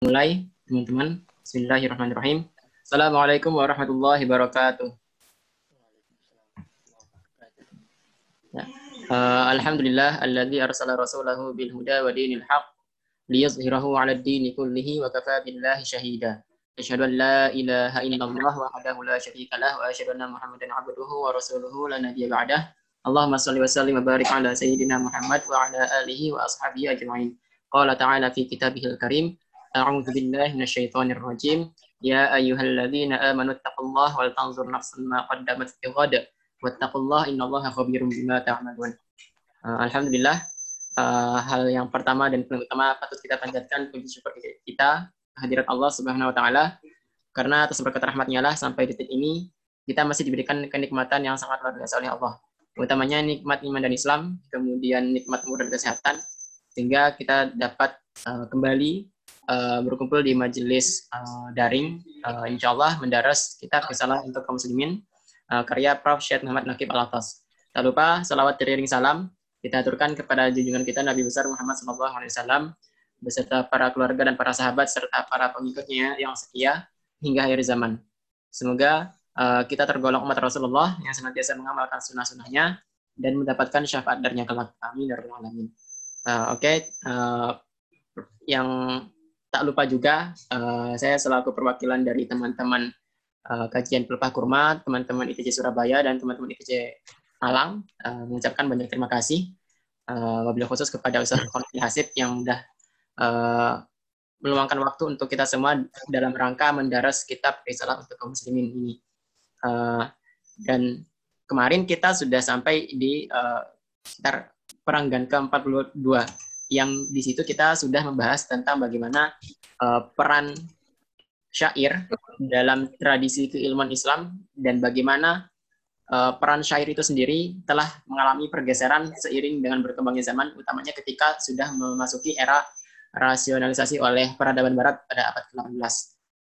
mulai teman-teman. Bismillahirrahmanirrahim. Assalamualaikum warahmatullahi wabarakatuh. Ya. Uh, Alhamdulillah alladzi arsala rasulahu bil huda wa dinil haq liyuzhirahu 'ala ad-dini kullihi wa kafa billahi shahida. Asyhadu an la ilaha illallah wahdahu la syarika lah wa asyhadu anna Muhammadan 'abduhu wa rasuluhu la nabiyya ba'dah. Allahumma shalli wa sallim wa barik 'ala sayyidina Muhammad wa 'ala alihi wa ashabihi ajma'in. Qala ta'ala fi kitabihil karim أعوذ بالله من الشيطان الرجيم يا أيها الذين آمنوا اتقوا الله ولتنظر نفس ما قدمت لغد واتقوا الله إن الله خبير بما تعملون Alhamdulillah uh, hal yang pertama dan paling utama patut kita panjatkan puji syukur kita kehadirat Allah Subhanahu wa taala karena atas berkat rahmatnya lah sampai detik ini kita masih diberikan kenikmatan yang sangat luar biasa oleh Allah. Utamanya nikmat iman dan Islam, kemudian nikmat umur dan kesehatan sehingga kita dapat uh, kembali uh, berkumpul di majelis uh, daring. Uh, insya Allah mendaras kita risalah untuk kaum muslimin uh, karya Prof. Syed Muhammad Nakib Al-Atas. Tak lupa salawat teriring salam kita aturkan kepada junjungan kita Nabi besar Muhammad SAW beserta para keluarga dan para sahabat serta para pengikutnya yang setia hingga akhir zaman. Semoga uh, kita tergolong umat Rasulullah yang senantiasa mengamalkan sunnah-sunnahnya dan mendapatkan syafaat darinya kelak. Amin. Ya Alamin. Uh, Oke, okay. uh, yang tak lupa juga uh, saya selaku perwakilan dari teman-teman uh, kajian pelepah kurma, teman-teman ITC Surabaya dan teman-teman ITC Malang uh, mengucapkan banyak terima kasih uh, wabil khusus kepada Ustaz Konfi Hasib yang sudah uh, meluangkan waktu untuk kita semua dalam rangka mendaras kitab risalah untuk kaum muslimin ini. Uh, dan kemarin kita sudah sampai di uh, sekitar peranggan ke-42 yang di situ kita sudah membahas tentang bagaimana uh, peran syair dalam tradisi keilmuan Islam dan bagaimana uh, peran syair itu sendiri telah mengalami pergeseran seiring dengan berkembangnya zaman, utamanya ketika sudah memasuki era rasionalisasi oleh peradaban Barat pada abad ke-18.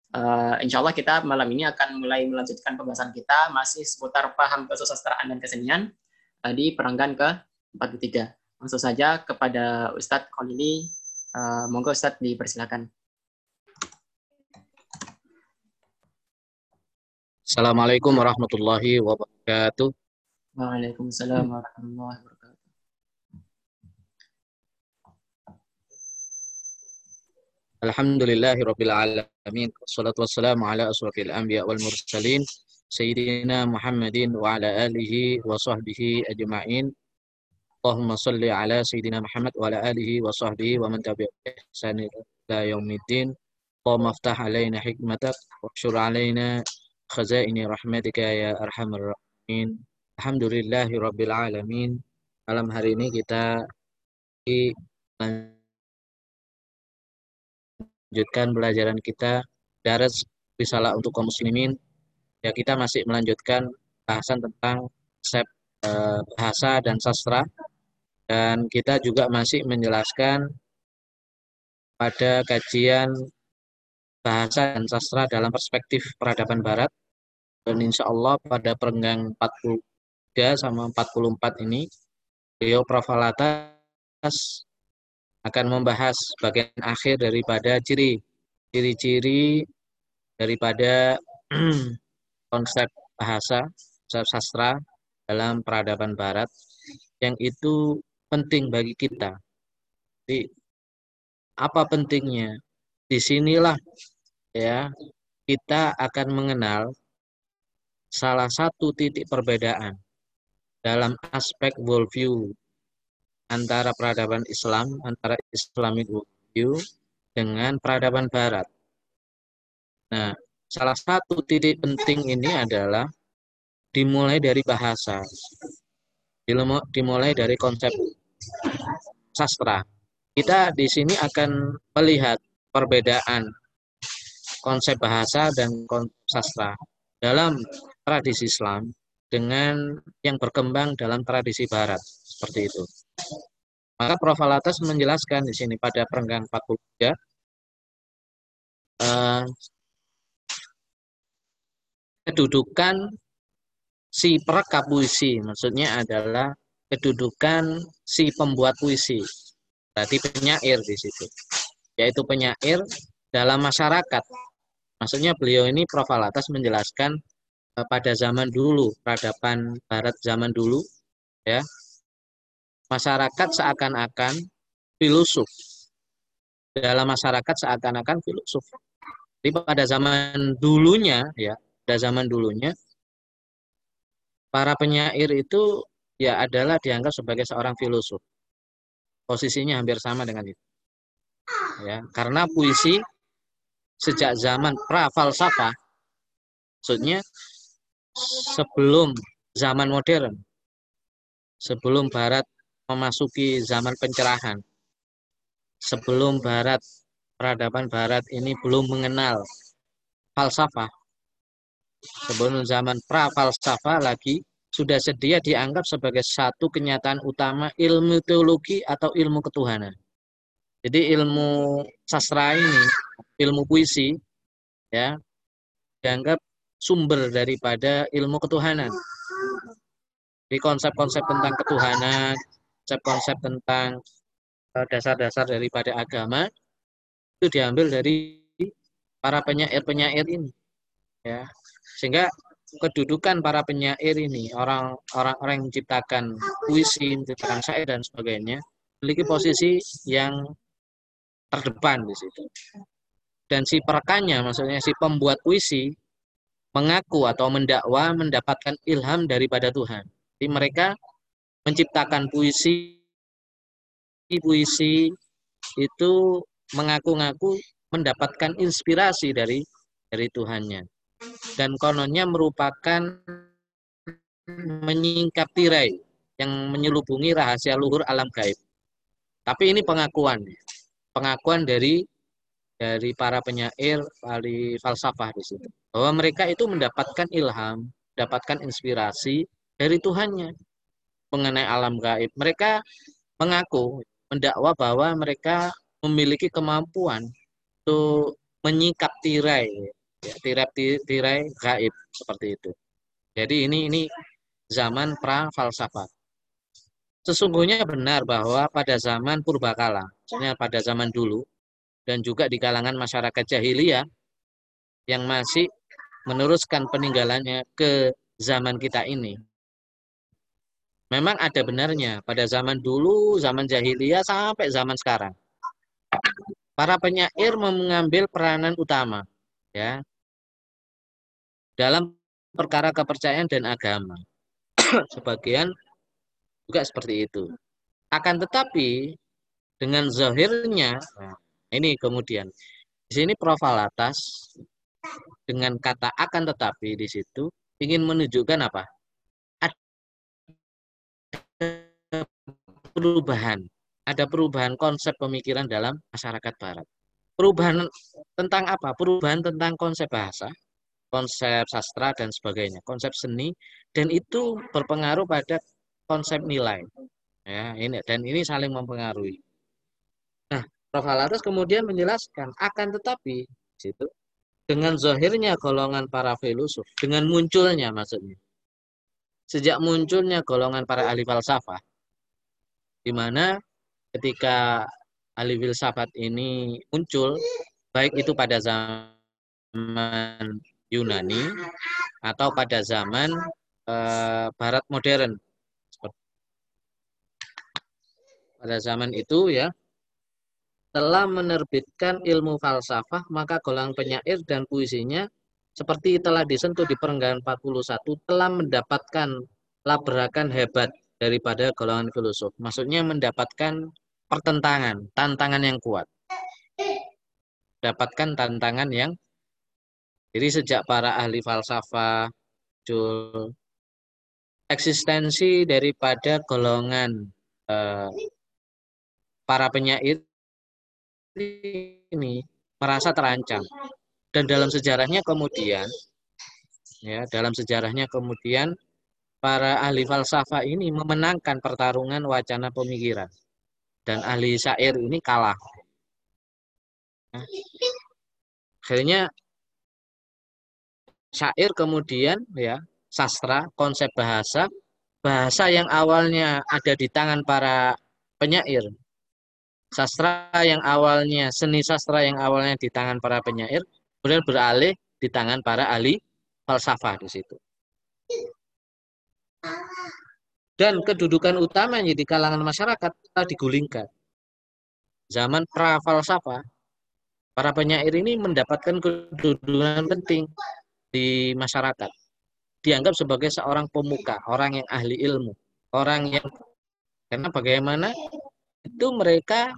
Uh, insya Allah kita malam ini akan mulai melanjutkan pembahasan kita masih seputar paham kesusastraan dan kesenian uh, di peranggan ke-43 langsung saja kepada Ustadz Khalili. Uh, monggo Ustadz dipersilakan. Assalamualaikum warahmatullahi wabarakatuh. Waalaikumsalam warahmatullahi wabarakatuh. Alhamdulillahi rabbil alamin. Wassalatu wassalamu ala asrafil anbiya wal mursalin. Sayyidina Muhammadin wa ala alihi wa sahbihi ajma'in. Allahumma salli ala Sayyidina Muhammad wa ala alihi wa sahbihi wa man tabi'a ihsan ila yaumiddin. Allahumma aftah alaina hikmatak wa syur alaina khazaini rahmatika ya arhamar rahimin. Alhamdulillahi rabbil alamin. Malam hari ini kita lanjutkan pelajaran kita daras risalah untuk kaum muslimin. Ya kita masih melanjutkan bahasan tentang konsep eh, bahasa dan sastra dan kita juga masih menjelaskan pada kajian bahasa dan sastra dalam perspektif peradaban barat. Dan insya Allah pada perenggang 43 sama 44 ini, beliau Prof. Alatas akan membahas bagian akhir daripada ciri ciri-ciri daripada konsep bahasa, konsep sastra dalam peradaban barat yang itu penting bagi kita. Jadi apa pentingnya? Di sinilah ya kita akan mengenal salah satu titik perbedaan dalam aspek worldview antara peradaban Islam, antara Islamic worldview dengan peradaban Barat. Nah, salah satu titik penting ini adalah dimulai dari bahasa, dimulai dari konsep sastra. Kita di sini akan melihat perbedaan konsep bahasa dan konsep sastra dalam tradisi Islam dengan yang berkembang dalam tradisi Barat seperti itu. Maka Prof. Alatas menjelaskan di sini pada perenggang 43 eh, kedudukan si perekap puisi maksudnya adalah kedudukan si pembuat puisi. Berarti penyair di situ. Yaitu penyair dalam masyarakat. Maksudnya beliau ini Prof. Alatas menjelaskan eh, pada zaman dulu, peradaban barat zaman dulu, ya, masyarakat seakan-akan filosof. Dalam masyarakat seakan-akan filosof. Jadi pada zaman dulunya, ya, pada zaman dulunya, para penyair itu ya adalah dianggap sebagai seorang filosof. Posisinya hampir sama dengan itu. Ya, karena puisi sejak zaman pra falsafah maksudnya sebelum zaman modern sebelum barat memasuki zaman pencerahan sebelum barat peradaban barat ini belum mengenal falsafah sebelum zaman pra falsafah lagi sudah sedia dianggap sebagai satu kenyataan utama ilmu teologi atau ilmu ketuhanan jadi ilmu sastra ini, ilmu puisi, ya, dianggap sumber daripada ilmu ketuhanan. Di konsep-konsep tentang ketuhanan, konsep-konsep tentang eh, dasar-dasar daripada agama itu diambil dari para penyair-penyair ini, ya, sehingga kedudukan para penyair ini, orang-orang yang menciptakan puisi, menciptakan syair dan sebagainya, memiliki posisi yang terdepan di situ. Dan si perekannya, maksudnya si pembuat puisi, mengaku atau mendakwa mendapatkan ilham daripada Tuhan. Jadi mereka menciptakan puisi, puisi itu mengaku-ngaku mendapatkan inspirasi dari dari Tuhannya. Dan kononnya merupakan menyingkap tirai yang menyelubungi rahasia luhur alam gaib. Tapi ini pengakuan pengakuan dari dari para penyair ahli falsafah di situ bahwa mereka itu mendapatkan ilham, mendapatkan inspirasi dari Tuhannya mengenai alam gaib. Mereka mengaku mendakwa bahwa mereka memiliki kemampuan untuk menyingkap tirai ya, tirai tirai gaib seperti itu. Jadi ini ini zaman pra falsafah. Sesungguhnya benar bahwa pada zaman purbakala, maksudnya pada zaman dulu, dan juga di kalangan masyarakat jahiliyah yang masih meneruskan peninggalannya ke zaman kita ini. Memang ada benarnya pada zaman dulu, zaman jahiliyah sampai zaman sekarang. Para penyair mengambil peranan utama ya dalam perkara kepercayaan dan agama. Sebagian juga seperti itu. Akan tetapi dengan zahirnya, ini kemudian di sini profil atas dengan kata akan tetapi di situ ingin menunjukkan apa? Ada perubahan, ada perubahan konsep pemikiran dalam masyarakat barat. Perubahan tentang apa? Perubahan tentang konsep bahasa, konsep sastra dan sebagainya, konsep seni dan itu berpengaruh pada konsep nilai. Ya, ini dan ini saling mempengaruhi. Nah, Prof. Halatus kemudian menjelaskan akan tetapi situ dengan zahirnya golongan para filosof, dengan munculnya maksudnya. Sejak munculnya golongan para ahli falsafah di mana ketika ahli filsafat ini muncul baik itu pada zaman Yunani atau pada zaman eh, barat modern pada zaman itu ya telah menerbitkan ilmu falsafah maka golongan penyair dan puisinya seperti telah disentuh di perenggan 41 telah mendapatkan labrakan hebat daripada golongan filosof. Maksudnya mendapatkan pertentangan, tantangan yang kuat. Dapatkan tantangan yang jadi sejak para ahli falsafah eksistensi daripada golongan eh, para penyair ini merasa terancam. Dan dalam sejarahnya kemudian ya, dalam sejarahnya kemudian para ahli falsafah ini memenangkan pertarungan wacana pemikiran. Dan ahli syair ini kalah. Akhirnya syair kemudian ya sastra, konsep bahasa, bahasa yang awalnya ada di tangan para penyair sastra yang awalnya seni sastra yang awalnya di tangan para penyair kemudian beralih di tangan para ahli falsafah di situ. Dan kedudukan utamanya di kalangan masyarakat telah digulingkan. Zaman pra para penyair ini mendapatkan kedudukan penting di masyarakat. Dianggap sebagai seorang pemuka, orang yang ahli ilmu, orang yang karena bagaimana itu mereka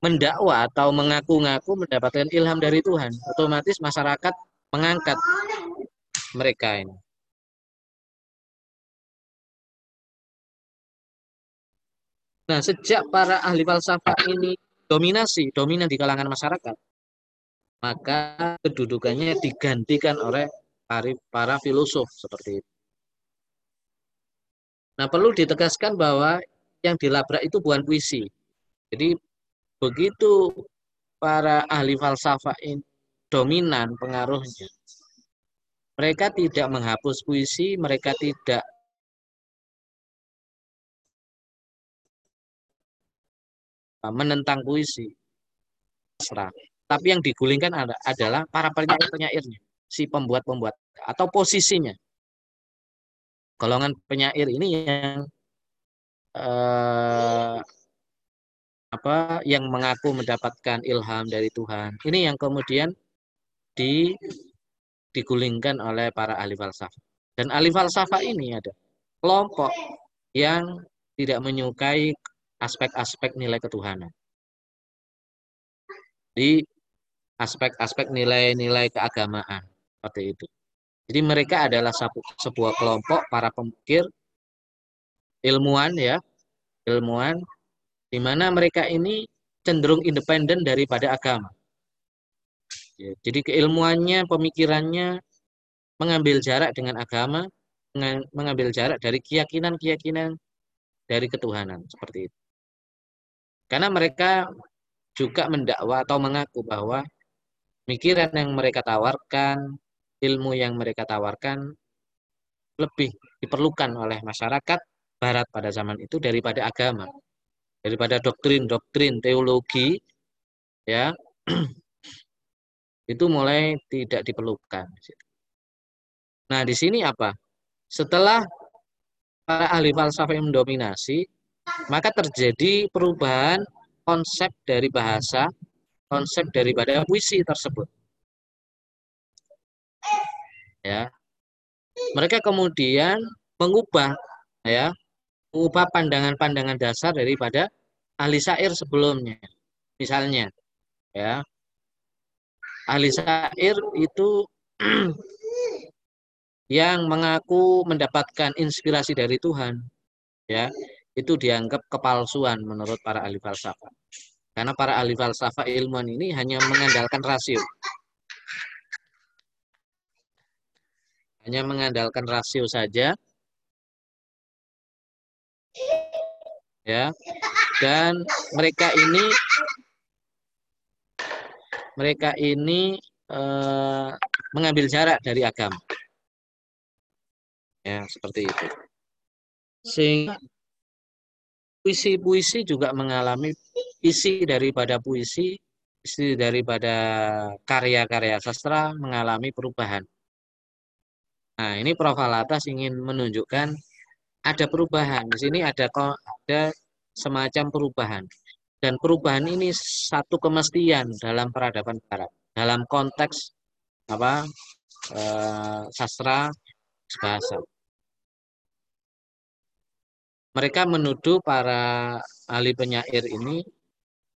mendakwa atau mengaku-ngaku mendapatkan ilham dari Tuhan, otomatis masyarakat mengangkat mereka ini. Nah, sejak para ahli falsafah ini dominasi, dominan di kalangan masyarakat, maka kedudukannya digantikan oleh para, filosof seperti itu. Nah, perlu ditegaskan bahwa yang dilabrak itu bukan puisi. Jadi begitu para ahli falsafah ini dominan pengaruhnya, mereka tidak menghapus puisi, mereka tidak menentang puisi. Tapi yang digulingkan adalah para penyair-penyairnya, si pembuat-pembuat atau posisinya. Golongan penyair ini yang eh, apa yang mengaku mendapatkan ilham dari Tuhan. Ini yang kemudian di digulingkan oleh para ahli falsafah. Dan ahli falsafah ini ada kelompok yang tidak menyukai aspek-aspek nilai ketuhanan. Di aspek-aspek nilai-nilai keagamaan seperti itu. Jadi mereka adalah sebuah kelompok para pemikir ilmuwan ya, ilmuwan di mana mereka ini cenderung independen daripada agama. Ya, jadi keilmuannya, pemikirannya mengambil jarak dengan agama, mengambil jarak dari keyakinan-keyakinan dari ketuhanan seperti itu. Karena mereka juga mendakwa atau mengaku bahwa pemikiran yang mereka tawarkan, ilmu yang mereka tawarkan lebih diperlukan oleh masyarakat barat pada zaman itu daripada agama daripada doktrin-doktrin teologi ya itu mulai tidak diperlukan. Nah, di sini apa? Setelah para ahli falsafah yang mendominasi, maka terjadi perubahan konsep dari bahasa, konsep daripada puisi tersebut. Ya. Mereka kemudian mengubah ya, mengubah pandangan-pandangan dasar daripada ahli syair sebelumnya. Misalnya, ya. Ahli syair itu yang mengaku mendapatkan inspirasi dari Tuhan, ya, itu dianggap kepalsuan menurut para ahli falsafah. Karena para ahli falsafah ilmuwan ini hanya mengandalkan rasio. Hanya mengandalkan rasio saja ya dan mereka ini mereka ini eh, mengambil jarak dari agama ya seperti itu sehingga puisi-puisi juga mengalami isi daripada puisi isi daripada karya-karya sastra mengalami perubahan nah ini Prof. Alatas ingin menunjukkan ada perubahan. Di sini ada ada semacam perubahan. Dan perubahan ini satu kemestian dalam peradaban barat. Dalam konteks apa eh, sastra bahasa. Mereka menuduh para ahli penyair ini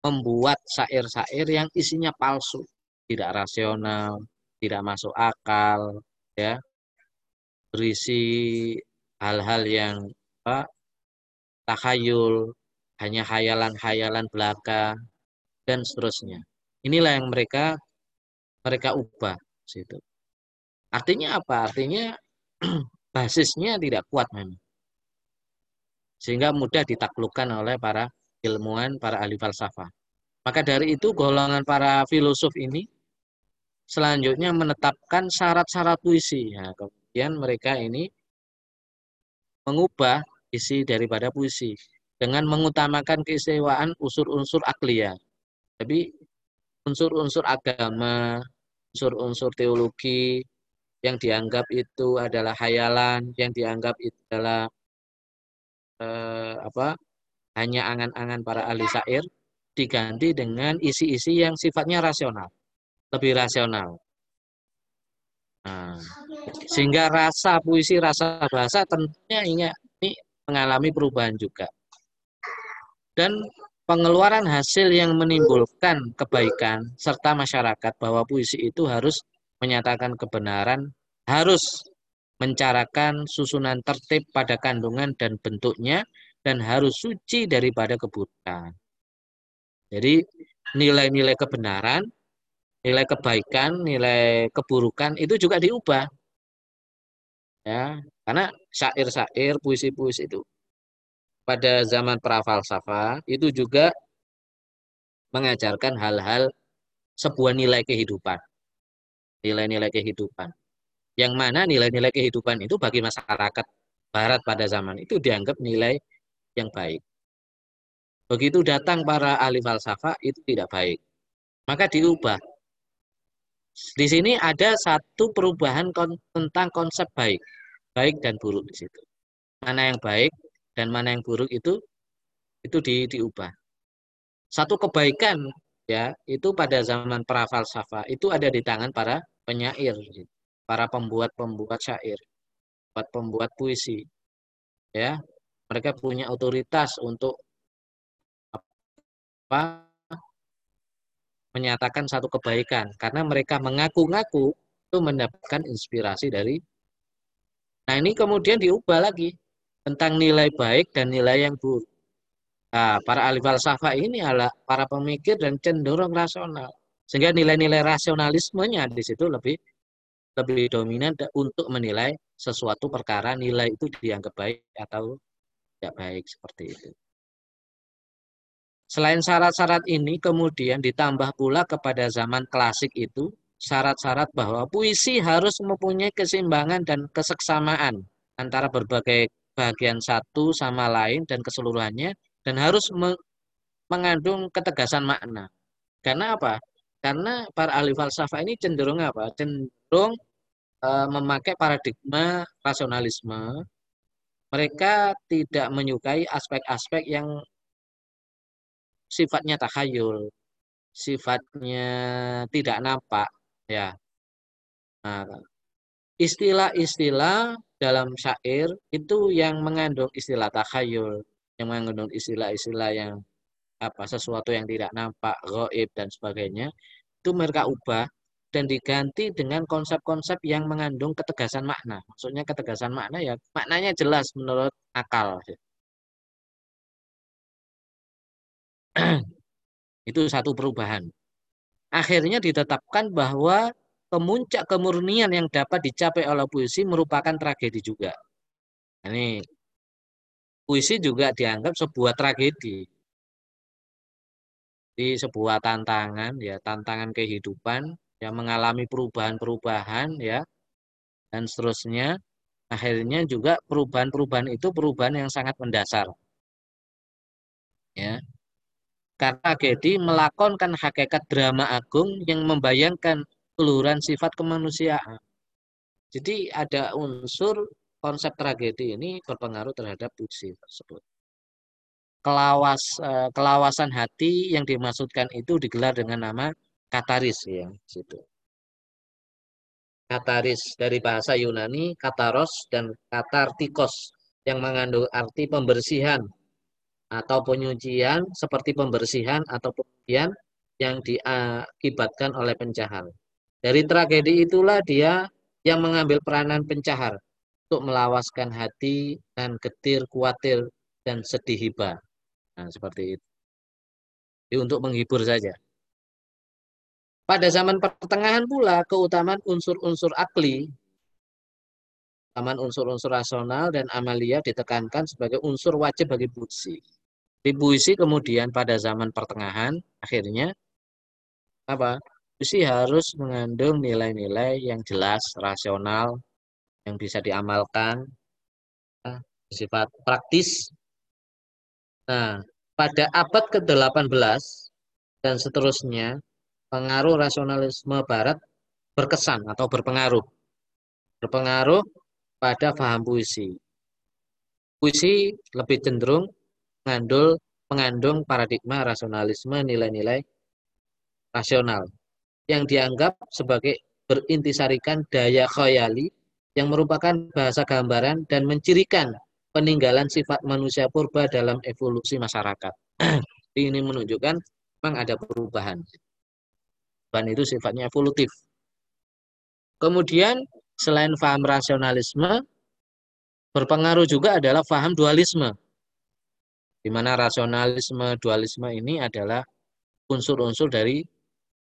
membuat syair-syair yang isinya palsu, tidak rasional, tidak masuk akal, ya, berisi hal-hal yang apa, takhayul, hanya hayalan-hayalan belaka dan seterusnya. Inilah yang mereka mereka ubah situ. Artinya apa? Artinya basisnya tidak kuat memang. Sehingga mudah ditaklukkan oleh para ilmuwan, para ahli falsafah. Maka dari itu golongan para filosof ini selanjutnya menetapkan syarat-syarat puisi. Nah, kemudian mereka ini mengubah isi daripada puisi dengan mengutamakan keistimewaan unsur-unsur akliyah. Tapi unsur-unsur agama, unsur-unsur teologi yang dianggap itu adalah hayalan, yang dianggap itu adalah eh, apa? hanya angan-angan para ahli syair diganti dengan isi-isi yang sifatnya rasional, lebih rasional. Nah, sehingga rasa puisi, rasa bahasa tentunya ini, ini mengalami perubahan juga. Dan pengeluaran hasil yang menimbulkan kebaikan serta masyarakat bahwa puisi itu harus menyatakan kebenaran, harus mencarakan susunan tertib pada kandungan dan bentuknya, dan harus suci daripada keburukan. Jadi nilai-nilai kebenaran nilai kebaikan, nilai keburukan itu juga diubah. Ya, karena syair-syair, puisi-puisi itu pada zaman prafalsafa itu juga mengajarkan hal-hal sebuah nilai kehidupan. Nilai-nilai kehidupan. Yang mana nilai-nilai kehidupan itu bagi masyarakat barat pada zaman itu dianggap nilai yang baik. Begitu datang para ahli falsafah itu tidak baik. Maka diubah di sini ada satu perubahan kon tentang konsep baik, baik dan buruk di situ. Mana yang baik dan mana yang buruk itu itu di, diubah. Satu kebaikan ya itu pada zaman para falsafah itu ada di tangan para penyair, para pembuat-pembuat syair, pembuat pembuat puisi. Ya, mereka punya otoritas untuk apa menyatakan satu kebaikan karena mereka mengaku-ngaku itu mendapatkan inspirasi dari Nah, ini kemudian diubah lagi tentang nilai baik dan nilai yang buruk. Nah, para ahli falsafah ini adalah para pemikir dan cenderung rasional. Sehingga nilai-nilai rasionalismenya di situ lebih lebih dominan untuk menilai sesuatu perkara nilai itu dianggap baik atau tidak baik seperti itu. Selain syarat-syarat ini, kemudian ditambah pula kepada zaman klasik itu, syarat-syarat bahwa puisi harus mempunyai keseimbangan dan keseksamaan antara berbagai bagian satu sama lain dan keseluruhannya, dan harus mengandung ketegasan makna. Karena apa? Karena para ahli falsafah ini cenderung apa? Cenderung e, memakai paradigma rasionalisme. Mereka tidak menyukai aspek-aspek yang sifatnya takhayul, sifatnya tidak nampak, ya. Nah, istilah-istilah dalam syair itu yang mengandung istilah takhayul, yang mengandung istilah-istilah yang apa sesuatu yang tidak nampak, goib dan sebagainya, itu mereka ubah dan diganti dengan konsep-konsep yang mengandung ketegasan makna. Maksudnya ketegasan makna ya maknanya jelas menurut akal. Itu satu perubahan. Akhirnya ditetapkan bahwa pemuncak kemurnian yang dapat dicapai oleh puisi merupakan tragedi juga. Ini puisi juga dianggap sebuah tragedi. Di sebuah tantangan ya, tantangan kehidupan yang mengalami perubahan-perubahan ya dan seterusnya. Akhirnya juga perubahan-perubahan itu perubahan yang sangat mendasar. Ya, karena tragedi melakonkan hakikat drama agung yang membayangkan keluhuran sifat kemanusiaan. Jadi ada unsur konsep tragedi ini berpengaruh terhadap puisi tersebut. Kelawas, eh, kelawasan hati yang dimaksudkan itu digelar dengan nama kataris ya situ. Kataris dari bahasa Yunani kataros dan katartikos yang mengandung arti pembersihan atau penyucian seperti pembersihan atau penyucian yang diakibatkan oleh pencahar. Dari tragedi itulah dia yang mengambil peranan pencahar untuk melawaskan hati dan getir, khawatir, dan sedih hibah. Nah, seperti itu. Jadi untuk menghibur saja. Pada zaman pertengahan pula, keutamaan unsur-unsur akli, keutamaan unsur-unsur rasional dan amalia ditekankan sebagai unsur wajib bagi puisi. Di puisi kemudian pada zaman pertengahan akhirnya apa? Puisi harus mengandung nilai-nilai yang jelas, rasional, yang bisa diamalkan, sifat praktis, Nah, pada abad ke-18 dan seterusnya, pengaruh rasionalisme barat berkesan atau berpengaruh. Berpengaruh pada paham puisi. Puisi lebih cenderung mengandung, mengandung paradigma rasionalisme nilai-nilai rasional yang dianggap sebagai berintisarikan daya khayali yang merupakan bahasa gambaran dan mencirikan peninggalan sifat manusia purba dalam evolusi masyarakat. Ini menunjukkan memang ada perubahan. Dan itu sifatnya evolutif. Kemudian selain paham rasionalisme, berpengaruh juga adalah paham dualisme. Di mana rasionalisme, dualisme ini adalah unsur-unsur dari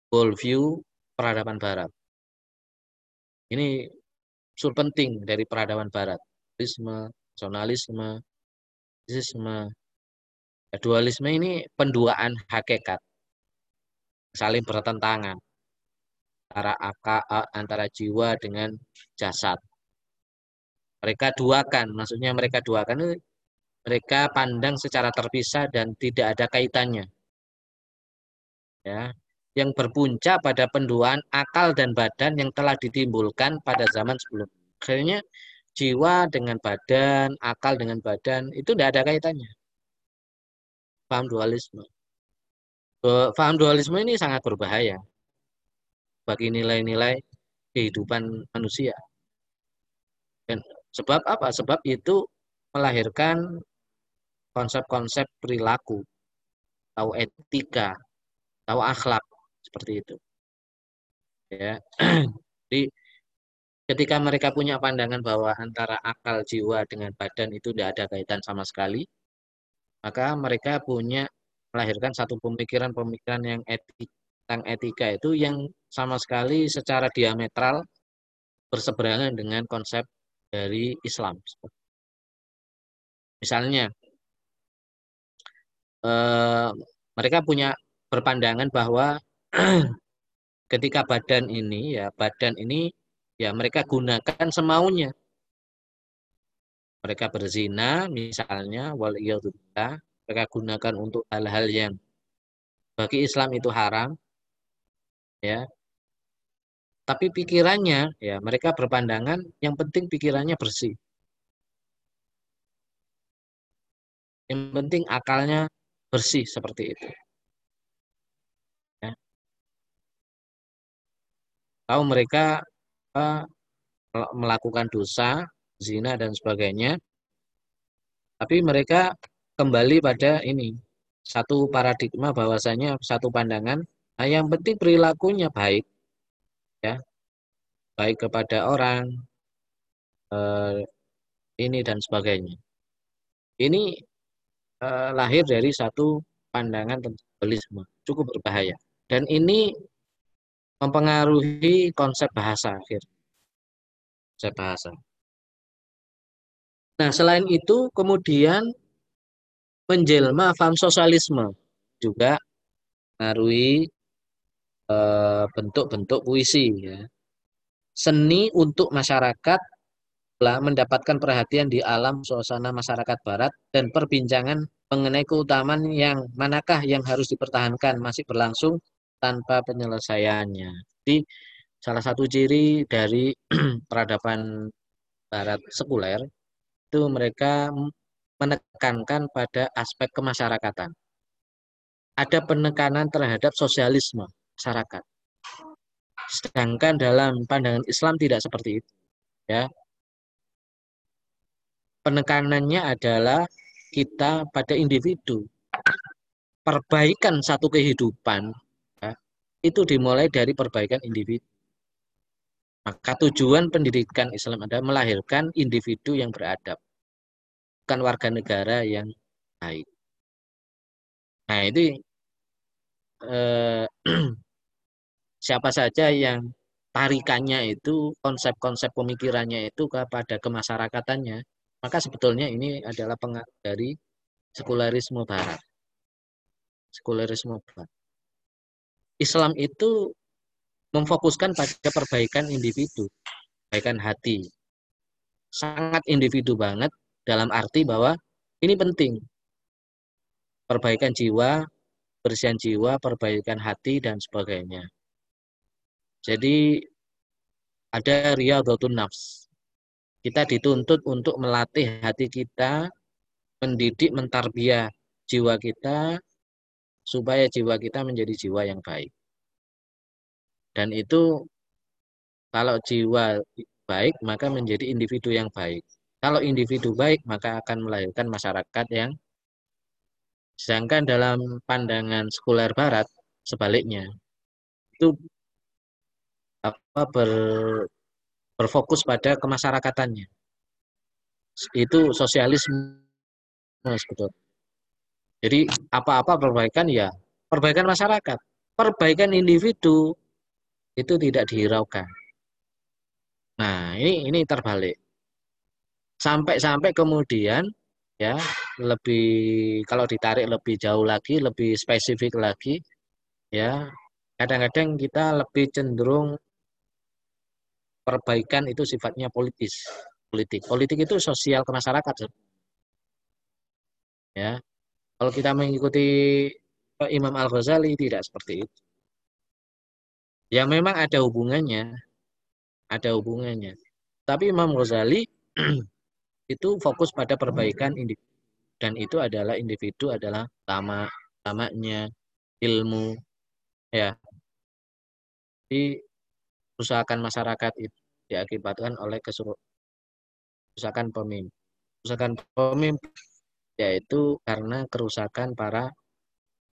worldview peradaban barat. Ini unsur penting dari peradaban barat. Dualisme, rasionalisme, isme, dualisme ini penduaan hakikat. Saling bertentangan antara akal, antara jiwa dengan jasad. Mereka duakan, maksudnya mereka duakan itu mereka pandang secara terpisah dan tidak ada kaitannya. Ya, yang berpunca pada penduaan akal dan badan yang telah ditimbulkan pada zaman sebelum. Akhirnya jiwa dengan badan, akal dengan badan itu tidak ada kaitannya. Paham dualisme. Paham dualisme ini sangat berbahaya bagi nilai-nilai kehidupan manusia. Dan Sebab apa? Sebab itu melahirkan konsep-konsep perilaku, tahu etika, tahu akhlak seperti itu. Ya. Jadi ketika mereka punya pandangan bahwa antara akal jiwa dengan badan itu tidak ada kaitan sama sekali, maka mereka punya melahirkan satu pemikiran-pemikiran yang etik tentang etika itu yang sama sekali secara diametral berseberangan dengan konsep dari Islam. Misalnya, eh, mereka punya berpandangan bahwa ketika badan ini ya badan ini ya mereka gunakan semaunya. Mereka berzina misalnya wal mereka gunakan untuk hal-hal yang bagi Islam itu haram ya tapi pikirannya, ya mereka berpandangan yang penting pikirannya bersih. Yang penting akalnya bersih seperti itu. Ya. Tahu mereka melakukan dosa, zina dan sebagainya, tapi mereka kembali pada ini satu paradigma bahwasanya satu pandangan, nah yang penting perilakunya baik, ya. Baik kepada orang eh, ini dan sebagainya. Ini eh, lahir dari satu pandangan tentang cukup berbahaya. Dan ini mempengaruhi konsep bahasa akhir konsep bahasa. Nah selain itu kemudian menjelma faham sosialisme juga mengaruhi Eh, bentuk-bentuk puisi ya. Seni untuk masyarakat telah mendapatkan perhatian di alam suasana masyarakat barat dan perbincangan mengenai keutamaan yang manakah yang harus dipertahankan masih berlangsung tanpa penyelesaiannya. Jadi salah satu ciri dari peradaban barat sekuler itu mereka menekankan pada aspek kemasyarakatan. Ada penekanan terhadap sosialisme masyarakat. Sedangkan dalam pandangan Islam tidak seperti itu. Ya. Penekanannya adalah kita pada individu. Perbaikan satu kehidupan itu dimulai dari perbaikan individu. Maka tujuan pendidikan Islam adalah melahirkan individu yang beradab, bukan warga negara yang baik. Nah, itu eh, siapa saja yang tarikannya itu konsep-konsep pemikirannya itu kepada kemasyarakatannya maka sebetulnya ini adalah pengaruh dari sekularisme barat sekularisme barat Islam itu memfokuskan pada perbaikan individu perbaikan hati sangat individu banget dalam arti bahwa ini penting perbaikan jiwa, bersihan jiwa, perbaikan hati dan sebagainya. Jadi ada riyadhatun nafs. Kita dituntut untuk melatih hati kita, mendidik, mentarbiah jiwa kita supaya jiwa kita menjadi jiwa yang baik. Dan itu kalau jiwa baik maka menjadi individu yang baik. Kalau individu baik maka akan melahirkan masyarakat yang Sedangkan dalam pandangan sekuler barat sebaliknya itu apa ber, berfokus pada kemasyarakatannya. Itu sosialisme sebetulnya. Jadi apa-apa perbaikan ya perbaikan masyarakat, perbaikan individu itu tidak dihiraukan. Nah, ini ini terbalik. Sampai-sampai kemudian ya lebih kalau ditarik lebih jauh lagi lebih spesifik lagi ya kadang-kadang kita lebih cenderung perbaikan itu sifatnya politis politik politik itu sosial ke masyarakat ya kalau kita mengikuti Imam Al Ghazali tidak seperti itu. Ya memang ada hubungannya. Ada hubungannya. Tapi Imam Ghazali itu fokus pada perbaikan individu dan itu adalah individu adalah lama lamanya ilmu ya. Di kerusakan masyarakat itu diakibatkan oleh kerusakan pemimpin kerusakan pemimpin yaitu karena kerusakan para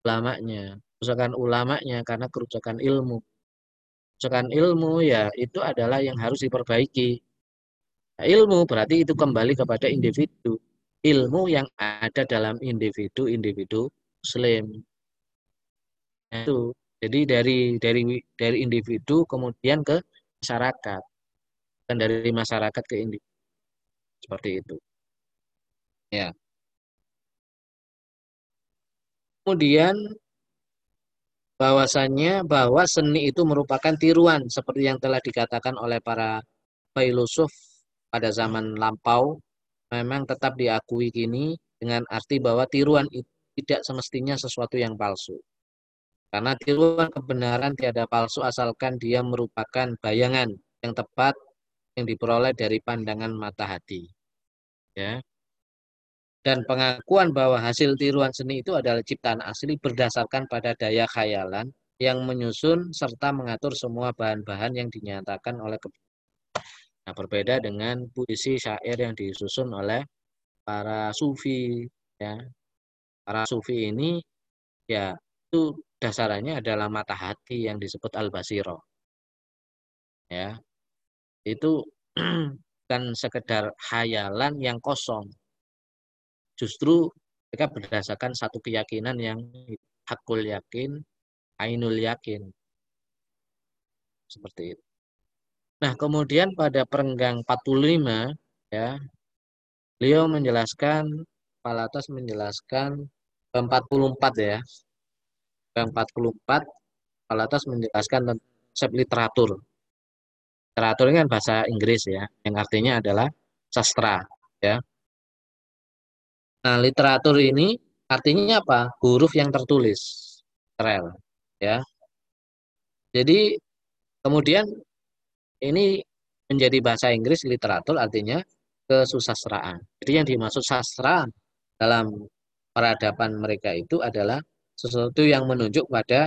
ulamanya kerusakan ulamanya karena kerusakan ilmu kerusakan ilmu ya itu adalah yang harus diperbaiki Nah, ilmu berarti itu kembali kepada individu. Ilmu yang ada dalam individu-individu muslim. Nah, itu. Jadi dari dari dari individu kemudian ke masyarakat dan dari masyarakat ke individu. Seperti itu. Ya. Kemudian bahwasannya bahwa seni itu merupakan tiruan seperti yang telah dikatakan oleh para filosof pada zaman lampau memang tetap diakui kini dengan arti bahwa tiruan itu tidak semestinya sesuatu yang palsu. Karena tiruan kebenaran tiada palsu asalkan dia merupakan bayangan yang tepat yang diperoleh dari pandangan mata hati. Ya. Dan pengakuan bahwa hasil tiruan seni itu adalah ciptaan asli berdasarkan pada daya khayalan yang menyusun serta mengatur semua bahan-bahan yang dinyatakan oleh Nah, berbeda dengan puisi syair yang disusun oleh para sufi ya. Para sufi ini ya itu dasarnya adalah mata hati yang disebut al-basiro. Ya. Itu kan sekedar hayalan yang kosong. Justru mereka berdasarkan satu keyakinan yang hakul yakin, ainul yakin. Seperti itu. Nah, kemudian pada perenggang 45 ya, beliau menjelaskan Palatas menjelaskan 44 ya. 44 Palatas menjelaskan tentang konsep literatur. Literatur ini kan bahasa Inggris ya, yang artinya adalah sastra ya. Nah, literatur ini artinya apa? Huruf yang tertulis. Rel ya. Jadi kemudian ini menjadi bahasa Inggris literatur artinya kesusastraan. Jadi yang dimaksud sastra dalam peradaban mereka itu adalah sesuatu yang menunjuk pada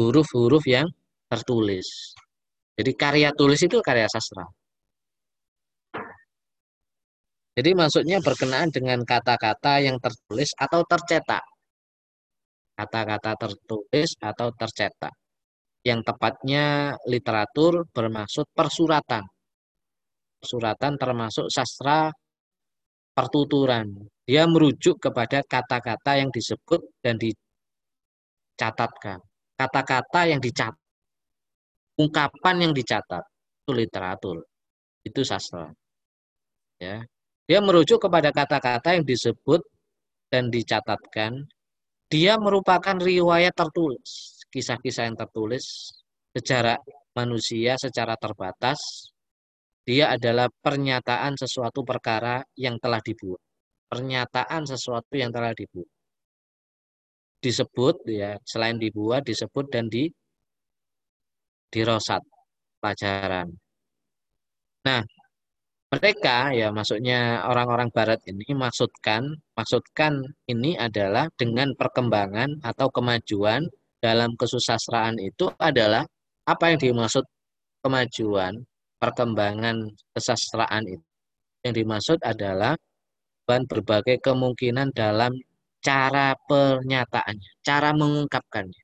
huruf-huruf yang tertulis. Jadi karya tulis itu karya sastra. Jadi maksudnya berkenaan dengan kata-kata yang tertulis atau tercetak. Kata-kata tertulis atau tercetak yang tepatnya literatur bermaksud persuratan. Persuratan termasuk sastra pertuturan. Dia merujuk kepada kata-kata yang disebut dan dicatatkan. Kata-kata yang dicatat. Ungkapan yang dicatat. Itu literatur. Itu sastra. Ya. Dia merujuk kepada kata-kata yang disebut dan dicatatkan. Dia merupakan riwayat tertulis kisah-kisah yang tertulis, sejarah manusia secara terbatas, dia adalah pernyataan sesuatu perkara yang telah dibuat. Pernyataan sesuatu yang telah dibuat. disebut ya selain dibuat disebut dan di dirosat pelajaran. Nah, mereka ya maksudnya orang-orang barat ini maksudkan maksudkan ini adalah dengan perkembangan atau kemajuan dalam kesusastraan itu adalah apa yang dimaksud kemajuan perkembangan kesastraan itu. Yang dimaksud adalah berbagai kemungkinan dalam cara pernyataannya, cara mengungkapkannya.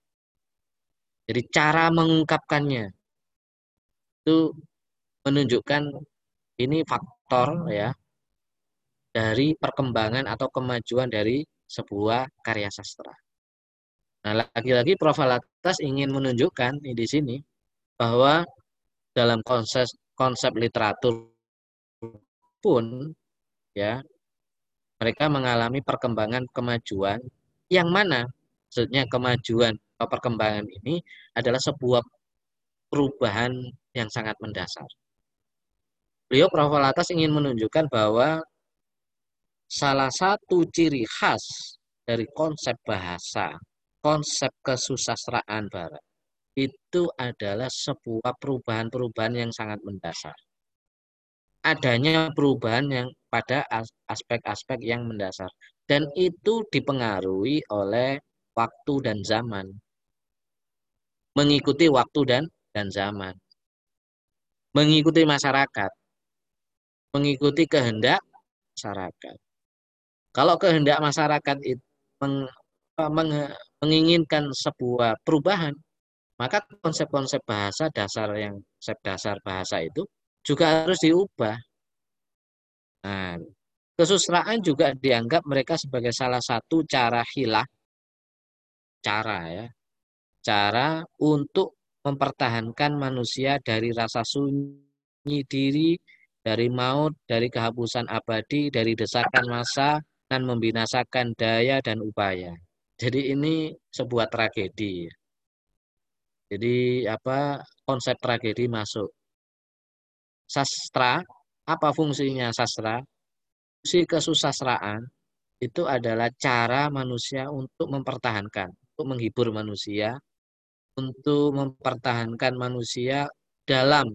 Jadi cara mengungkapkannya itu menunjukkan ini faktor ya dari perkembangan atau kemajuan dari sebuah karya sastra. Nah, lagi-lagi Prof. Alatas ingin menunjukkan di sini bahwa dalam konsep konsep literatur pun ya mereka mengalami perkembangan kemajuan yang mana maksudnya kemajuan atau perkembangan ini adalah sebuah perubahan yang sangat mendasar. Beliau Prof. Latas ingin menunjukkan bahwa salah satu ciri khas dari konsep bahasa, konsep kesusastraan barat, itu adalah sebuah perubahan-perubahan yang sangat mendasar. Adanya perubahan yang pada aspek-aspek yang mendasar. Dan itu dipengaruhi oleh waktu dan zaman. Mengikuti waktu dan dan zaman. Mengikuti masyarakat. Mengikuti kehendak masyarakat. Kalau kehendak masyarakat itu meng, meng, menginginkan sebuah perubahan, maka konsep-konsep bahasa dasar yang konsep dasar bahasa itu juga harus diubah Nah, kesusastraan juga dianggap mereka sebagai salah satu cara hilah, cara ya, cara untuk mempertahankan manusia dari rasa sunyi diri, dari maut, dari kehapusan abadi, dari desakan masa, dan membinasakan daya dan upaya. Jadi ini sebuah tragedi. Jadi apa konsep tragedi masuk. Sastra apa fungsinya sastra? Fungsi kesusastraan itu adalah cara manusia untuk mempertahankan, untuk menghibur manusia, untuk mempertahankan manusia dalam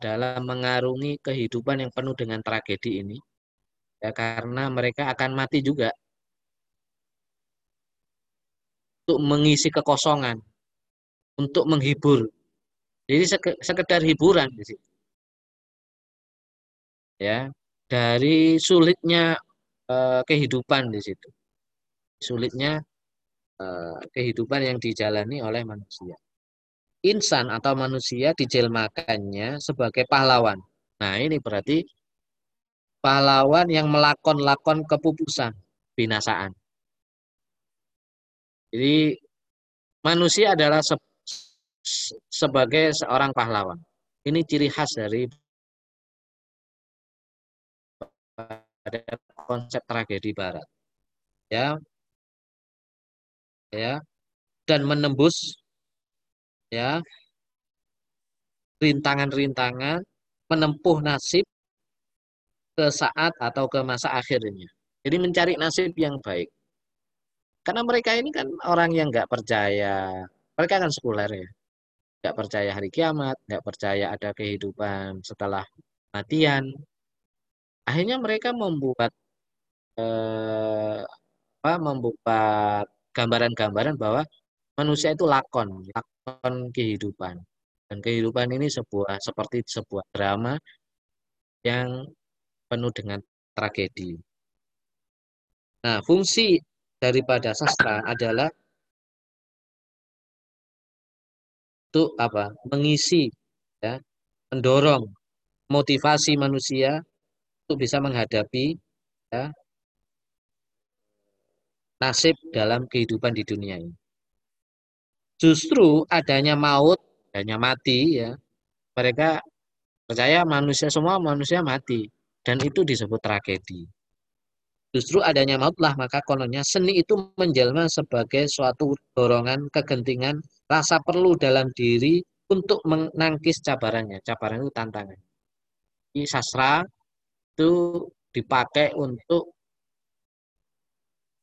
dalam mengarungi kehidupan yang penuh dengan tragedi ini. Ya, karena mereka akan mati juga untuk mengisi kekosongan, untuk menghibur. Jadi sekedar hiburan ya dari sulitnya uh, kehidupan di situ sulitnya uh, kehidupan yang dijalani oleh manusia insan atau manusia dijelmakannya sebagai pahlawan nah ini berarti pahlawan yang melakon-lakon kepupusan binasaan jadi manusia adalah se sebagai seorang pahlawan ini ciri khas dari pada konsep tragedi barat. Ya. Ya. Dan menembus ya. Rintangan-rintangan menempuh nasib ke saat atau ke masa akhirnya. Jadi mencari nasib yang baik. Karena mereka ini kan orang yang nggak percaya, mereka kan sekuler ya, nggak percaya hari kiamat, nggak percaya ada kehidupan setelah matian, akhirnya mereka membuat eh, apa membuat gambaran-gambaran bahwa manusia itu lakon, kehidupan. Dan kehidupan ini sebuah seperti sebuah drama yang penuh dengan tragedi. Nah, fungsi daripada sastra adalah untuk apa? Mengisi ya, mendorong motivasi manusia untuk bisa menghadapi ya, nasib dalam kehidupan di dunia ini. Justru adanya maut, adanya mati ya, mereka percaya manusia semua manusia mati dan itu disebut tragedi. Justru adanya mautlah maka kononnya seni itu menjelma sebagai suatu dorongan kegentingan rasa perlu dalam diri untuk menangkis cabarannya. Cabaran itu tantangan. Ini sastra itu dipakai untuk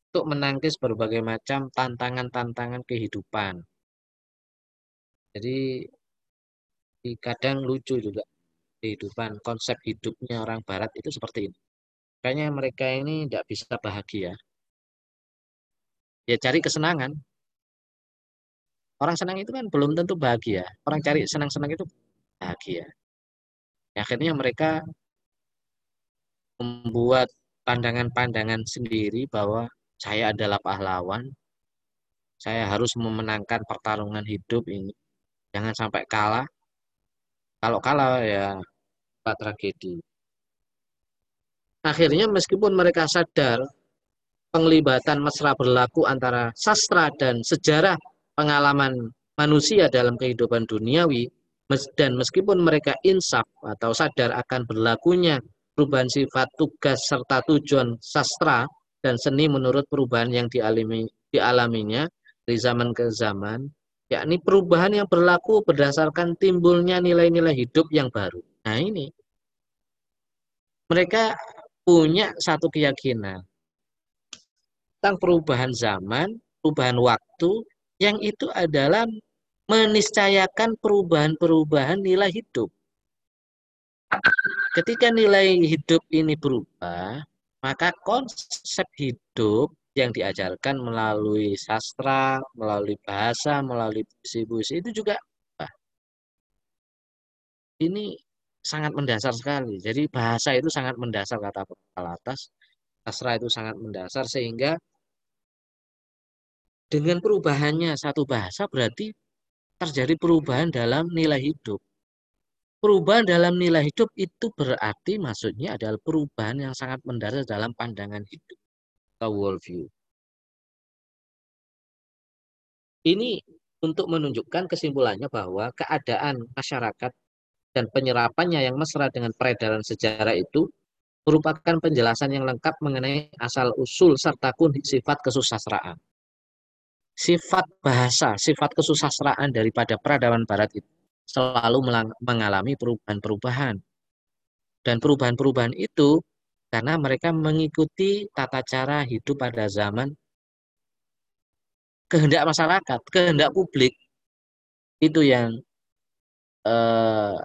untuk menangkis berbagai macam tantangan-tantangan kehidupan. Jadi kadang lucu juga kehidupan, konsep hidupnya orang barat itu seperti ini. Kayaknya mereka ini tidak bisa bahagia. Ya cari kesenangan. Orang senang itu kan belum tentu bahagia. Orang cari senang-senang itu bahagia. Ya, akhirnya mereka membuat pandangan-pandangan sendiri bahwa saya adalah pahlawan, saya harus memenangkan pertarungan hidup ini. Jangan sampai kalah. Kalau kalah ya tragedi. Akhirnya meskipun mereka sadar penglibatan mesra berlaku antara sastra dan sejarah pengalaman manusia dalam kehidupan duniawi dan meskipun mereka insaf atau sadar akan berlakunya perubahan sifat tugas serta tujuan sastra dan seni menurut perubahan yang dialami dialaminya dari zaman ke zaman, yakni perubahan yang berlaku berdasarkan timbulnya nilai-nilai hidup yang baru. Nah ini, mereka punya satu keyakinan tentang perubahan zaman, perubahan waktu, yang itu adalah meniscayakan perubahan-perubahan nilai hidup. Ketika nilai hidup ini berubah, maka konsep hidup yang diajarkan melalui sastra, melalui bahasa, melalui puisi-puisi itu juga ini sangat mendasar sekali. Jadi bahasa itu sangat mendasar kata atas, sastra itu sangat mendasar sehingga dengan perubahannya satu bahasa berarti terjadi perubahan dalam nilai hidup. Perubahan dalam nilai hidup itu berarti maksudnya adalah perubahan yang sangat mendasar dalam pandangan hidup atau worldview. Ini untuk menunjukkan kesimpulannya bahwa keadaan masyarakat dan penyerapannya yang mesra dengan peredaran sejarah itu merupakan penjelasan yang lengkap mengenai asal-usul serta sifat kesusastraan. Sifat bahasa, sifat kesusastraan daripada peradaban barat itu selalu mengalami perubahan-perubahan. Dan perubahan-perubahan itu karena mereka mengikuti tata cara hidup pada zaman kehendak masyarakat, kehendak publik. Itu yang eh,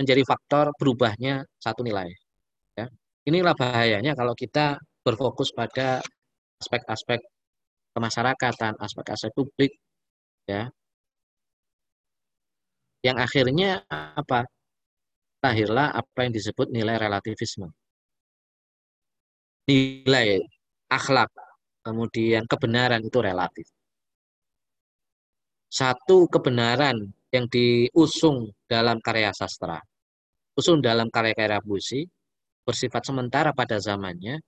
menjadi faktor berubahnya satu nilai. Ya. Inilah bahayanya kalau kita berfokus pada aspek-aspek kemasyarakatan, aspek-aspek publik, ya yang akhirnya apa? Lahirlah apa yang disebut nilai relativisme. Nilai akhlak, kemudian kebenaran itu relatif. Satu kebenaran yang diusung dalam karya sastra, usung dalam karya-karya puisi, bersifat sementara pada zamannya,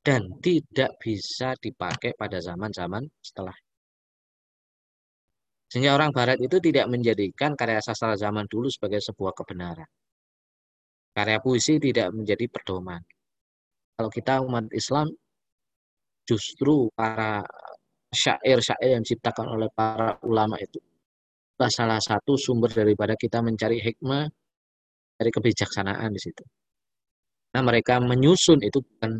dan tidak bisa dipakai pada zaman-zaman setelah sehingga orang barat itu tidak menjadikan karya sastra zaman dulu sebagai sebuah kebenaran. Karya puisi tidak menjadi pedoman. Kalau kita umat Islam, justru para syair-syair yang diciptakan oleh para ulama itu salah satu sumber daripada kita mencari hikmah dari kebijaksanaan di situ. Nah, mereka menyusun itu bukan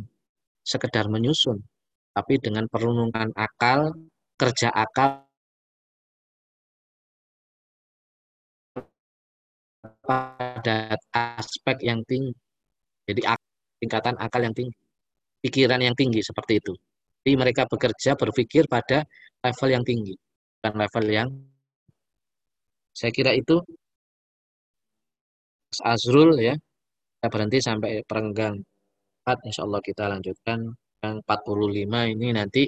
sekedar menyusun, tapi dengan perunungan akal, kerja akal pada aspek yang tinggi. Jadi tingkatan akal yang tinggi, pikiran yang tinggi seperti itu. Jadi mereka bekerja berpikir pada level yang tinggi, bukan level yang saya kira itu Azrul ya. Kita berhenti sampai perenggang 4. Insya Allah kita lanjutkan yang 45 ini nanti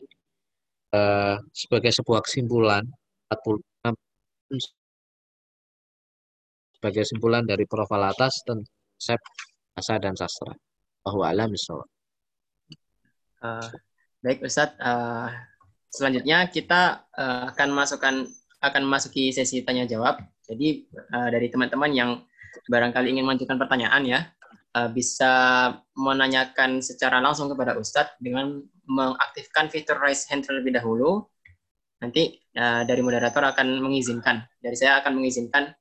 eh, sebagai sebuah kesimpulan 46 sebagai kesimpulan dari profil atas tentang konsep bahasa dan sastra. Bahwa alam uh, Baik Ustadz, uh, selanjutnya kita uh, akan masukkan akan masuki sesi tanya jawab. Jadi uh, dari teman-teman yang barangkali ingin mengajukan pertanyaan ya, uh, bisa menanyakan secara langsung kepada Ustadz dengan mengaktifkan fitur raise hand terlebih dahulu. Nanti uh, dari moderator akan mengizinkan, dari saya akan mengizinkan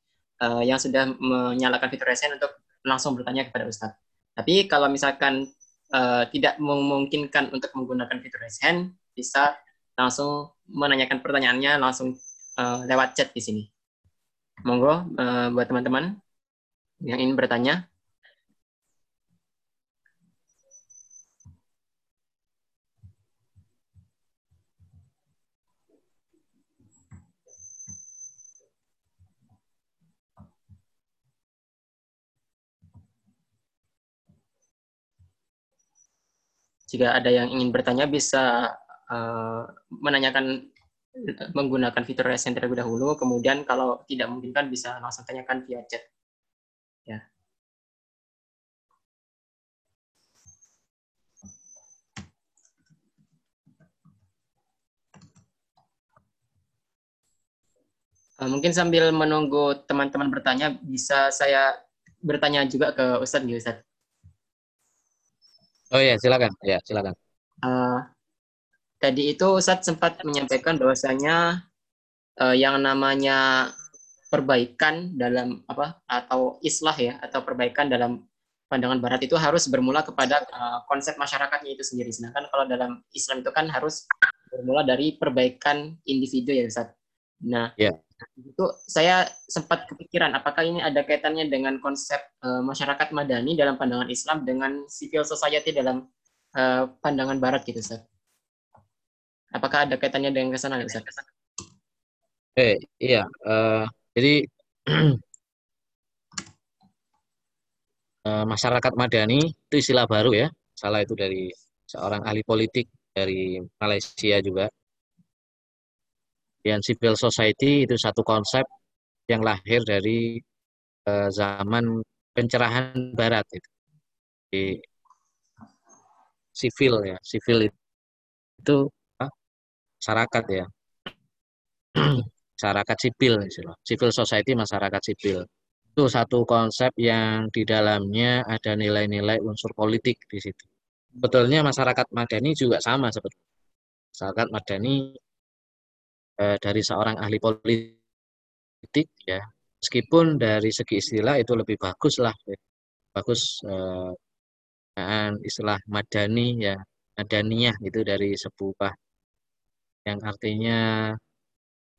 uh, yang sudah menyalakan fitur resen untuk langsung bertanya kepada Ustadz. Tapi kalau misalkan uh, tidak memungkinkan untuk menggunakan fitur raise bisa langsung menanyakan pertanyaannya langsung uh, lewat chat di sini. Monggo uh, buat teman-teman yang ingin bertanya. Jika ada yang ingin bertanya bisa uh, menanyakan menggunakan fitur raise terlebih dahulu, kemudian kalau tidak memungkinkan bisa langsung tanyakan via chat. Ya. Uh, mungkin sambil menunggu teman-teman bertanya, bisa saya bertanya juga ke Ustadz nih, Ustadz. Oh ya, silakan. Ya, silakan. Uh, tadi itu Ustadz sempat menyampaikan bahwasanya uh, yang namanya perbaikan dalam apa atau islah ya atau perbaikan dalam pandangan barat itu harus bermula kepada uh, konsep masyarakatnya itu sendiri. Sedangkan kalau dalam Islam itu kan harus bermula dari perbaikan individu ya Ustaz. Nah, yeah itu saya sempat kepikiran apakah ini ada kaitannya dengan konsep uh, masyarakat madani dalam pandangan Islam dengan civil society dalam uh, pandangan Barat gitu, Ustaz. Apakah ada kaitannya dengan ke sana, Ustaz? Eh, iya. Uh, jadi uh, masyarakat madani itu istilah baru ya. Salah itu dari seorang ahli politik dari Malaysia juga dan civil society itu satu konsep yang lahir dari uh, zaman pencerahan barat itu. Di sivil ya, sivil itu uh, masyarakat ya. masyarakat sipil istilah. Civil society masyarakat sipil. Itu satu konsep yang di dalamnya ada nilai-nilai unsur politik di situ. Betulnya masyarakat madani juga sama seperti masyarakat madani eh, dari seorang ahli politik ya. Meskipun dari segi istilah itu lebih bagus lah ya. bagus eh, istilah madani ya madaniyah itu dari sebuah yang artinya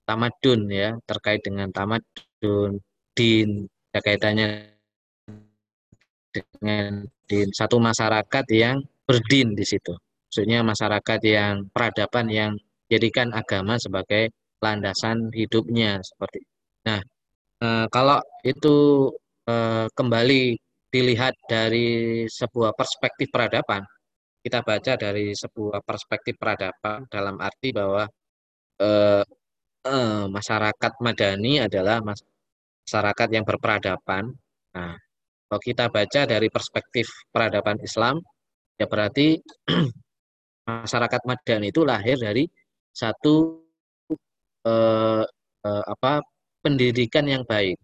tamadun ya terkait dengan tamadun din ya kaitannya dengan din. Satu masyarakat yang berdin di situ. Maksudnya masyarakat yang peradaban yang jadikan agama sebagai landasan hidupnya seperti. Nah, e, kalau itu e, kembali dilihat dari sebuah perspektif peradaban, kita baca dari sebuah perspektif peradaban dalam arti bahwa e, e, masyarakat madani adalah masyarakat yang berperadaban. Nah, kalau kita baca dari perspektif peradaban Islam, ya berarti masyarakat madani itu lahir dari satu eh, eh, apa pendidikan yang baik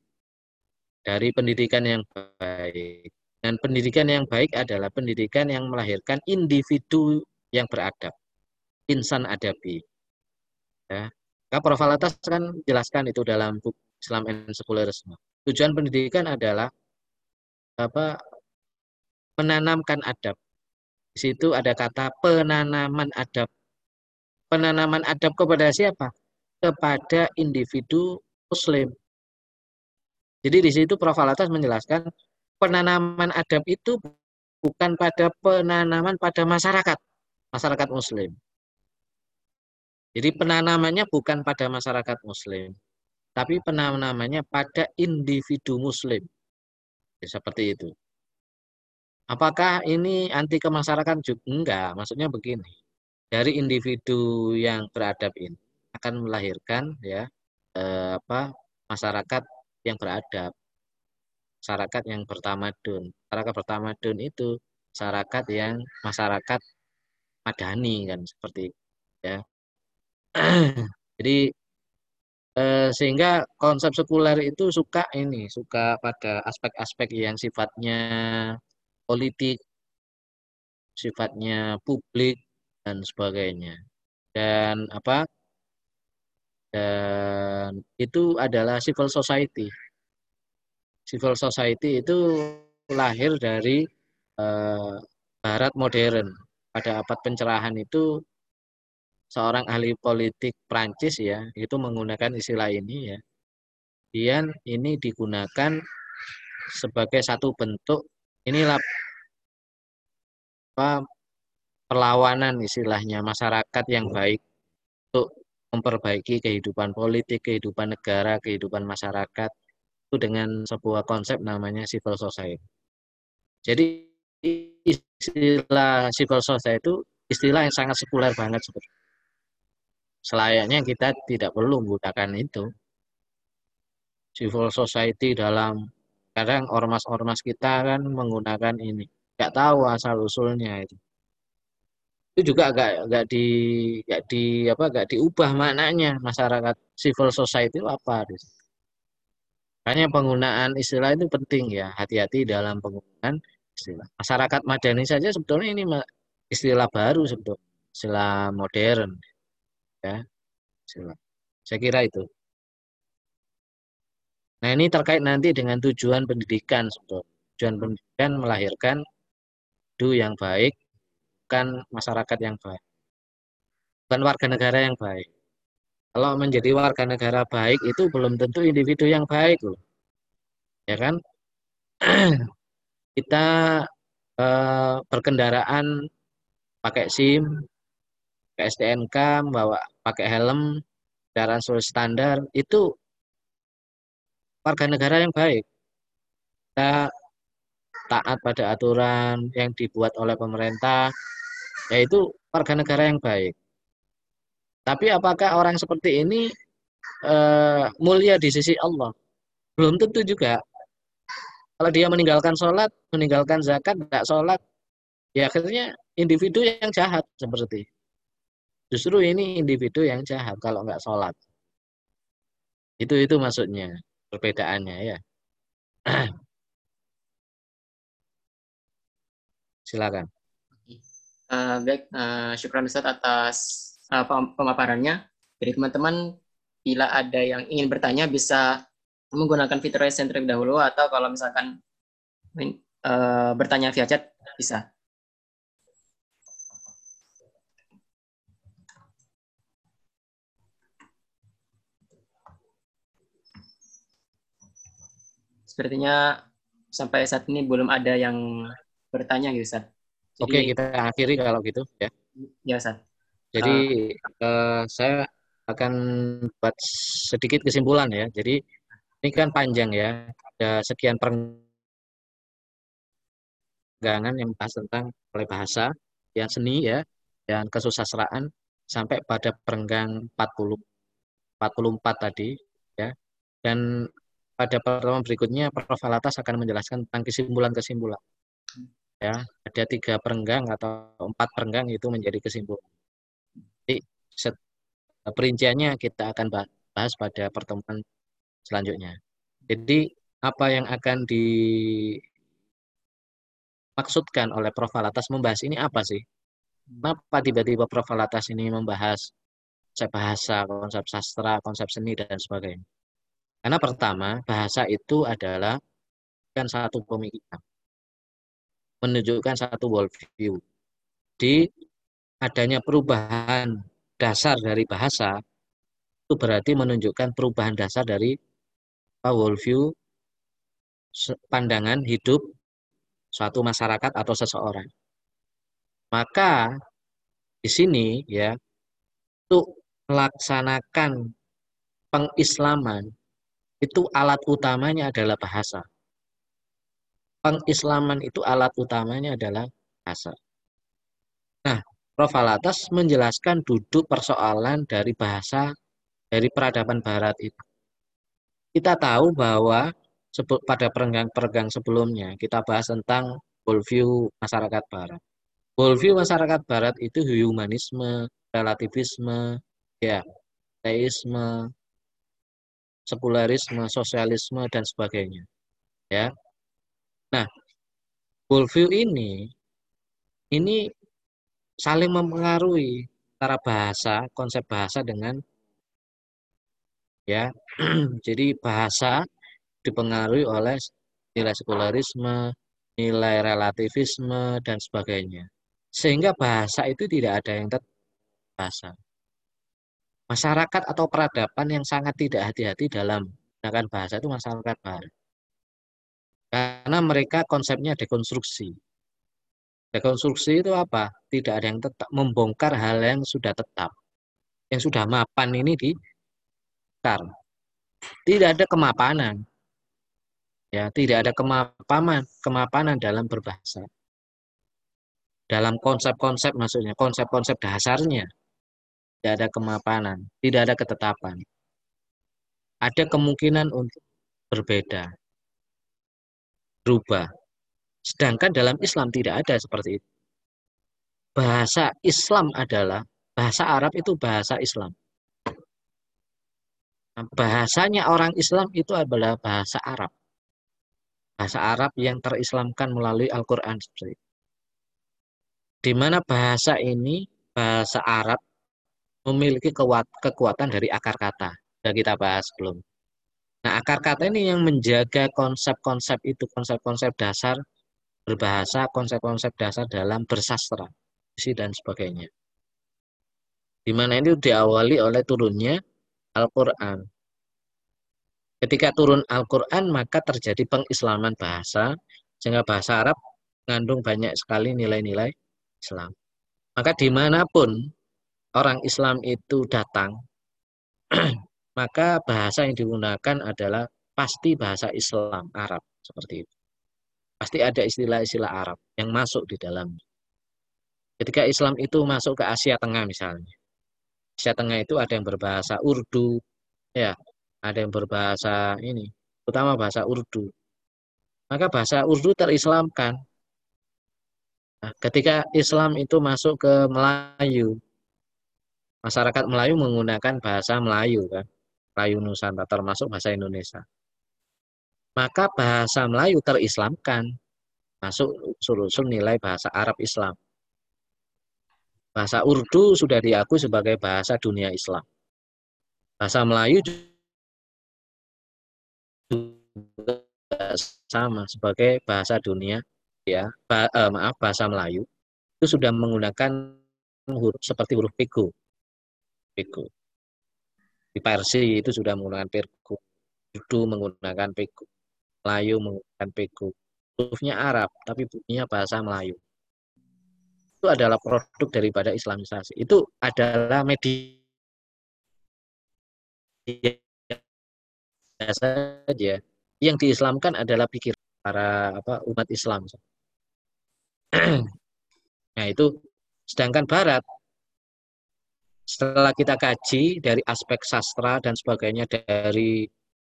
dari pendidikan yang baik dan pendidikan yang baik adalah pendidikan yang melahirkan individu yang beradab insan adabi ya Kak Prof. Alatas kan jelaskan itu dalam buku Islam and Secularism. Tujuan pendidikan adalah apa menanamkan adab. Di situ ada kata penanaman adab penanaman adab kepada siapa? Kepada individu muslim. Jadi di situ Prof. Alatas menjelaskan penanaman adab itu bukan pada penanaman pada masyarakat, masyarakat muslim. Jadi penanamannya bukan pada masyarakat muslim, tapi penanamannya pada individu muslim. Ya, seperti itu. Apakah ini anti ke masyarakat juga? Enggak, maksudnya begini dari individu yang beradab ini akan melahirkan ya eh, apa masyarakat yang beradab. Masyarakat yang bertamadun. Masyarakat bertamadun itu masyarakat yang masyarakat madani kan seperti ya. Jadi eh, sehingga konsep sekuler itu suka ini suka pada aspek-aspek yang sifatnya politik sifatnya publik dan sebagainya. Dan apa? Dan itu adalah civil society. Civil society itu lahir dari eh, barat modern. Pada abad pencerahan itu seorang ahli politik Prancis ya, itu menggunakan istilah ini ya. Kemudian ini digunakan sebagai satu bentuk inilah perlawanan istilahnya masyarakat yang baik untuk memperbaiki kehidupan politik, kehidupan negara, kehidupan masyarakat itu dengan sebuah konsep namanya civil society. Jadi istilah civil society itu istilah yang sangat sekuler banget seperti selayaknya kita tidak perlu menggunakan itu. Civil society dalam kadang ormas-ormas kita kan menggunakan ini. Nggak tahu asal usulnya itu itu juga agak agak di agak di apa agak diubah maknanya. Masyarakat civil society itu apa Makanya penggunaan istilah itu penting ya. Hati-hati dalam penggunaan istilah. Masyarakat madani saja sebetulnya ini istilah baru sebetulnya. Istilah modern ya. Istilah. Saya kira itu. Nah ini terkait nanti dengan tujuan pendidikan sebetulnya. Tujuan pendidikan melahirkan du yang baik bukan masyarakat yang baik. Bukan warga negara yang baik. Kalau menjadi warga negara baik itu belum tentu individu yang baik loh. Ya kan? Kita eh, berkendaraan pakai SIM, pakai STNK, membawa pakai helm, kendaraan standar, itu warga negara yang baik. Kita taat pada aturan yang dibuat oleh pemerintah, yaitu warga negara yang baik. Tapi apakah orang seperti ini uh, mulia di sisi Allah? Belum tentu juga. Kalau dia meninggalkan sholat, meninggalkan zakat, tidak sholat, ya akhirnya individu yang jahat seperti. Justru ini individu yang jahat kalau nggak sholat. Itu itu maksudnya perbedaannya ya. Silakan. Uh, baik, uh, syukur Ustaz atas uh, pemaparannya. Jadi teman-teman, bila ada yang ingin bertanya bisa menggunakan fitur terlebih dahulu atau kalau misalkan uh, bertanya via chat bisa. Sepertinya sampai saat ini belum ada yang bertanya gitu, Ustaz. Jadi, Oke, kita akhiri kalau gitu ya. Ya, Ustaz. Jadi uh, uh, saya akan buat sedikit kesimpulan ya. Jadi ini kan panjang ya. Ada sekian perenggangan yang bahas tentang oleh bahasa, yang seni ya, dan kesusastraan sampai pada perenggang 40 44 tadi ya. Dan pada pertemuan berikutnya Prof. Alatas akan menjelaskan tentang kesimpulan-kesimpulan ya ada tiga perenggang atau empat perenggang itu menjadi kesimpulan. Jadi set, perinciannya kita akan bahas pada pertemuan selanjutnya. Jadi apa yang akan dimaksudkan oleh Prof. Alatas membahas ini apa sih? Kenapa tiba-tiba Prof. Alatas ini membahas konsep bahasa, konsep sastra, konsep seni, dan sebagainya? Karena pertama, bahasa itu adalah kan satu pemikiran menunjukkan satu worldview. Di adanya perubahan dasar dari bahasa itu berarti menunjukkan perubahan dasar dari worldview pandangan hidup suatu masyarakat atau seseorang. Maka di sini ya untuk melaksanakan pengislaman itu alat utamanya adalah bahasa pengislaman itu alat utamanya adalah bahasa. Nah, Prof. Alatas menjelaskan duduk persoalan dari bahasa dari peradaban barat itu. Kita tahu bahwa pada perenggang-perenggang sebelumnya kita bahas tentang worldview masyarakat barat. Worldview masyarakat barat itu humanisme, relativisme, ya, teisme, sekularisme, sosialisme dan sebagainya. Ya. Nah, worldview ini ini saling mempengaruhi antara bahasa, konsep bahasa dengan ya. jadi bahasa dipengaruhi oleh nilai sekularisme, nilai relativisme, dan sebagainya. Sehingga bahasa itu tidak ada yang tetap bahasa. Masyarakat atau peradaban yang sangat tidak hati-hati dalam menggunakan bahasa itu masyarakat barat. Karena mereka konsepnya dekonstruksi. Dekonstruksi itu apa? Tidak ada yang tetap membongkar hal yang sudah tetap. Yang sudah mapan ini di Tidak ada kemapanan. Ya, tidak ada kemapanan, kemapanan dalam berbahasa. Dalam konsep-konsep maksudnya, konsep-konsep dasarnya tidak ada kemapanan, tidak ada ketetapan. Ada kemungkinan untuk berbeda, berubah. Sedangkan dalam Islam tidak ada seperti itu. Bahasa Islam adalah, bahasa Arab itu bahasa Islam. Nah, bahasanya orang Islam itu adalah bahasa Arab bahasa Arab yang terislamkan melalui Al-Quran. Di mana bahasa ini, bahasa Arab, memiliki kekuatan dari akar kata. Sudah kita bahas belum. Nah, akar kata ini yang menjaga konsep-konsep itu, konsep-konsep dasar berbahasa, konsep-konsep dasar dalam bersastra, dan sebagainya. Di mana ini diawali oleh turunnya Al-Quran. Ketika turun Al-Quran, maka terjadi pengislaman bahasa, sehingga bahasa Arab mengandung banyak sekali nilai-nilai Islam. Maka di mana pun orang Islam itu datang, maka bahasa yang digunakan adalah pasti bahasa Islam Arab seperti itu. Pasti ada istilah-istilah Arab yang masuk di dalam. Ketika Islam itu masuk ke Asia Tengah misalnya, Asia Tengah itu ada yang berbahasa Urdu, ya ada yang berbahasa ini, utama bahasa Urdu. Maka bahasa Urdu terislamkan. Nah, ketika Islam itu masuk ke Melayu, masyarakat Melayu menggunakan bahasa Melayu kan, Melayu Nusantara termasuk bahasa Indonesia. Maka bahasa Melayu terislamkan, masuk usul-usul nilai bahasa Arab Islam. Bahasa Urdu sudah diakui sebagai bahasa dunia Islam. Bahasa Melayu sama sebagai bahasa dunia ya bah, eh, maaf bahasa Melayu itu sudah menggunakan huruf seperti huruf piku piku di itu sudah menggunakan piku Urdu menggunakan piku Melayu menggunakan piku hurufnya Arab tapi bunyinya bahasa Melayu. Itu adalah produk daripada Islamisasi. Itu adalah media saja. Yang diislamkan adalah pikir para apa umat Islam. nah itu sedangkan Barat setelah kita kaji dari aspek sastra dan sebagainya dari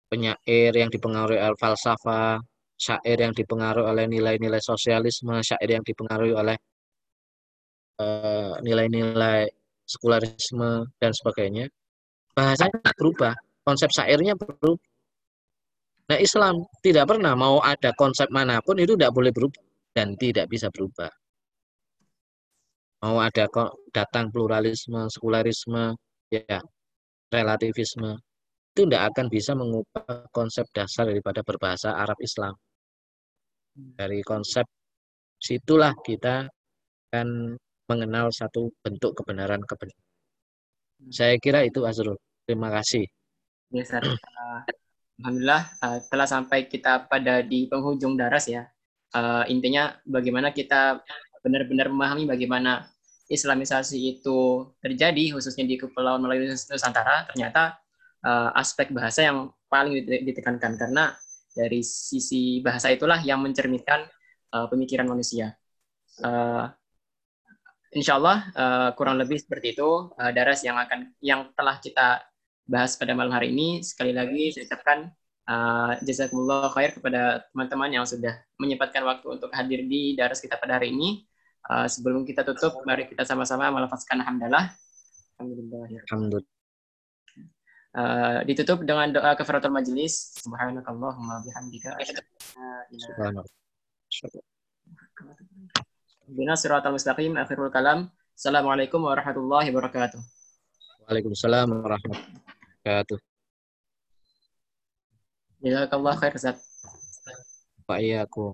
penyair yang dipengaruhi oleh falsafah, syair yang dipengaruhi oleh nilai-nilai sosialisme, syair yang dipengaruhi oleh eh, nilai-nilai uh, sekularisme dan sebagainya, bahasanya berubah, konsep syairnya berubah. Nah Islam tidak pernah mau ada konsep mana pun itu tidak boleh berubah dan tidak bisa berubah. Mau ada kok datang pluralisme, sekularisme, ya relativisme itu tidak akan bisa mengubah konsep dasar daripada berbahasa Arab Islam. Dari konsep situlah kita akan mengenal satu bentuk kebenaran kebenaran. Saya kira itu Azrul. Terima kasih. Ya, Alhamdulillah uh, telah sampai kita pada di penghujung daras ya. Uh, intinya bagaimana kita benar-benar memahami bagaimana Islamisasi itu terjadi khususnya di Kepulauan Melayu Nusantara ternyata uh, aspek bahasa yang paling ditekankan karena dari sisi bahasa itulah yang mencerminkan uh, pemikiran manusia. Uh, insya Allah uh, kurang lebih seperti itu uh, daras yang akan yang telah kita bahas pada malam hari ini. Sekali lagi saya ucapkan uh, jazakumullah khair kepada teman-teman yang sudah menyempatkan waktu untuk hadir di daras kita pada hari ini. Uh, sebelum kita tutup, mari kita sama-sama melafazkan hamdalah. Alhamdulillah. Uh, ditutup dengan doa kafaratul majelis. Subhanakallahumma bihamdika. Subhanallah. Bina siratal mustaqim akhirul kalam. Assalamualaikum warahmatullahi wabarakatuh. Waalaikumsalam warahmatullahi wabarakatuh. Jazakallah khair Ustaz. Pak iya aku.